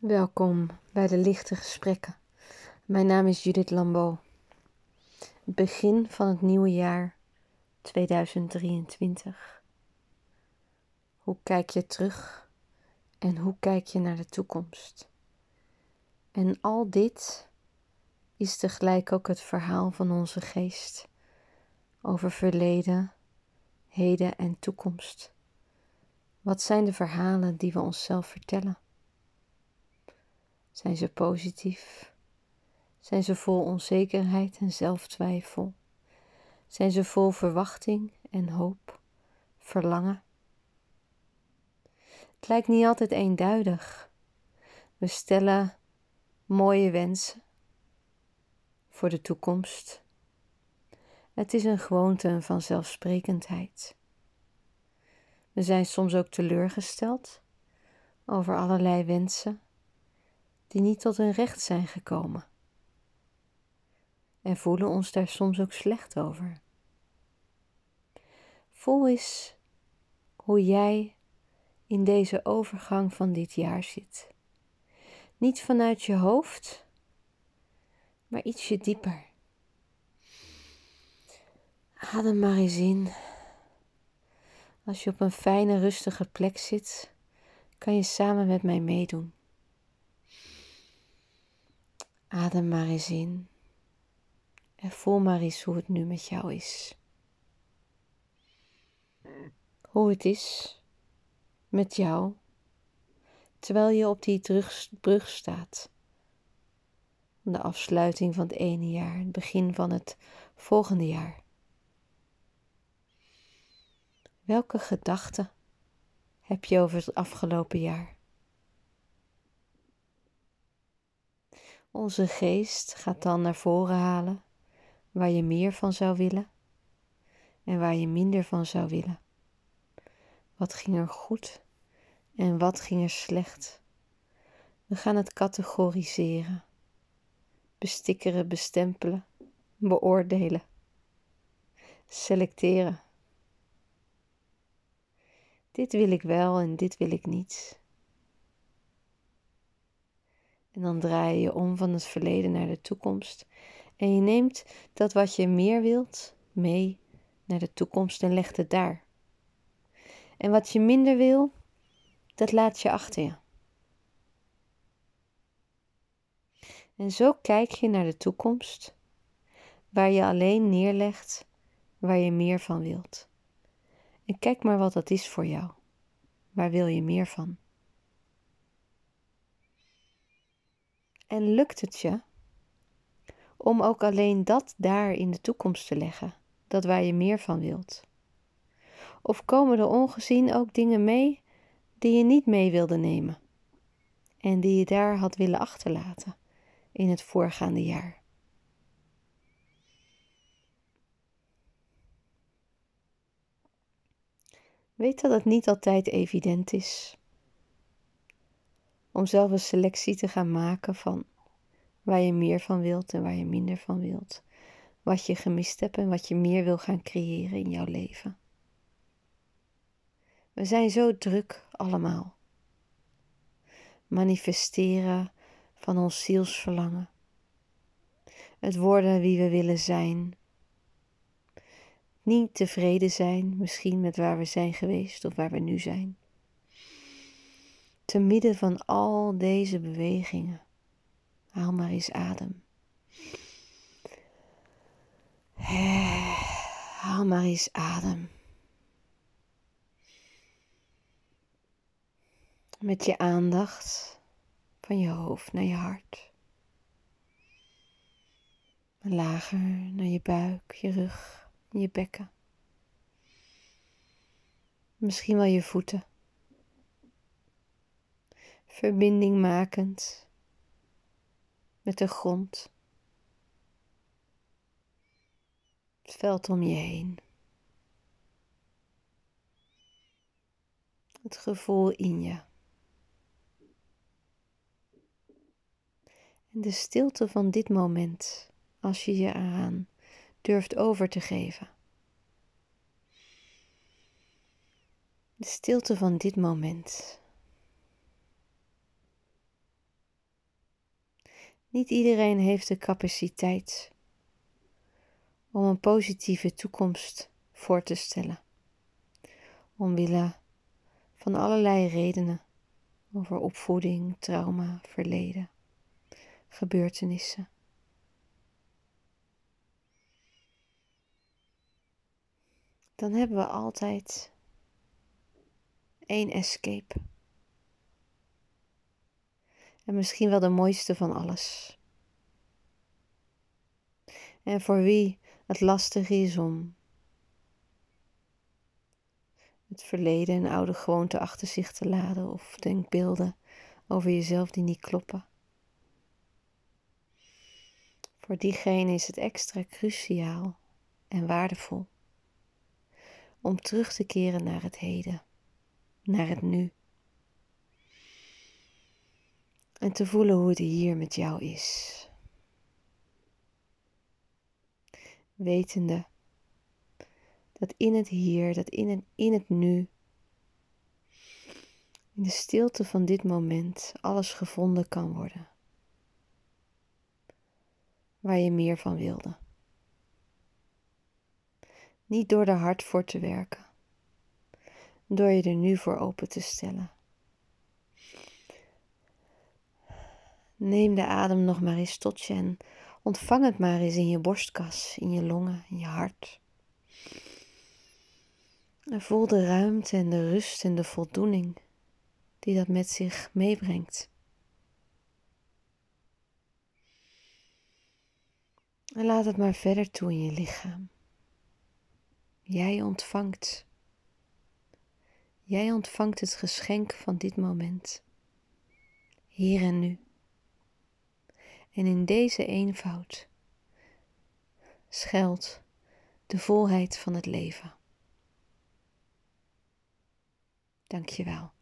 Welkom bij de Lichte Gesprekken. Mijn naam is Judith Lambeau. Begin van het nieuwe jaar 2023. Hoe kijk je terug en hoe kijk je naar de toekomst? En al dit is tegelijk ook het verhaal van onze geest over verleden, heden en toekomst. Wat zijn de verhalen die we onszelf vertellen? Zijn ze positief? Zijn ze vol onzekerheid en zelftwijfel? Zijn ze vol verwachting en hoop, verlangen? Het lijkt niet altijd eenduidig. We stellen mooie wensen voor de toekomst. Het is een gewoonte van vanzelfsprekendheid. We zijn soms ook teleurgesteld over allerlei wensen die niet tot hun recht zijn gekomen. En voelen ons daar soms ook slecht over. Voel eens hoe jij in deze overgang van dit jaar zit. Niet vanuit je hoofd, maar ietsje dieper. Adem maar eens in. Als je op een fijne, rustige plek zit, kan je samen met mij meedoen. Adem maar eens in en voel maar eens hoe het nu met jou is. Hoe het is met jou terwijl je op die brug staat. De afsluiting van het ene jaar, het begin van het volgende jaar. Welke gedachten heb je over het afgelopen jaar? Onze geest gaat dan naar voren halen waar je meer van zou willen en waar je minder van zou willen. Wat ging er goed en wat ging er slecht? We gaan het categoriseren, bestikkeren, bestempelen, beoordelen, selecteren. Dit wil ik wel en dit wil ik niet. En dan draai je om van het verleden naar de toekomst. En je neemt dat wat je meer wilt mee naar de toekomst en legt het daar. En wat je minder wil, dat laat je achter je. En zo kijk je naar de toekomst, waar je alleen neerlegt waar je meer van wilt. En kijk maar wat dat is voor jou. Waar wil je meer van? En lukt het je om ook alleen dat daar in de toekomst te leggen, dat waar je meer van wilt? Of komen er ongezien ook dingen mee die je niet mee wilde nemen en die je daar had willen achterlaten in het voorgaande jaar? Weet dat het niet altijd evident is om zelf een selectie te gaan maken van waar je meer van wilt en waar je minder van wilt. Wat je gemist hebt en wat je meer wil gaan creëren in jouw leven. We zijn zo druk allemaal. Manifesteren van ons zielsverlangen. Het worden wie we willen zijn. Niet tevreden zijn, misschien met waar we zijn geweest of waar we nu zijn. Te midden van al deze bewegingen, haal maar eens adem. Haal maar eens adem. Met je aandacht van je hoofd naar je hart. Lager naar je buik, je rug, je bekken. Misschien wel je voeten verbinding makend met de grond, het veld om je heen, het gevoel in je. En de stilte van dit moment, als je je eraan durft over te geven. De stilte van dit moment. Niet iedereen heeft de capaciteit om een positieve toekomst voor te stellen. Omwille van allerlei redenen over opvoeding, trauma, verleden, gebeurtenissen. Dan hebben we altijd één escape. En misschien wel de mooiste van alles. En voor wie het lastig is om het verleden en oude gewoonten achter zich te laden of denkbeelden over jezelf die niet kloppen. Voor diegene is het extra cruciaal en waardevol om terug te keren naar het heden, naar het nu. En te voelen hoe het hier met jou is. Wetende dat in het hier, dat in het, in het nu, in de stilte van dit moment, alles gevonden kan worden. Waar je meer van wilde. Niet door er hard voor te werken, door je er nu voor open te stellen. Neem de adem nog maar eens tot je en ontvang het maar eens in je borstkas, in je longen, in je hart. En voel de ruimte en de rust en de voldoening die dat met zich meebrengt. En laat het maar verder toe in je lichaam. Jij ontvangt. Jij ontvangt het geschenk van dit moment. Hier en nu. En in deze eenvoud schuilt de volheid van het leven. Dankjewel.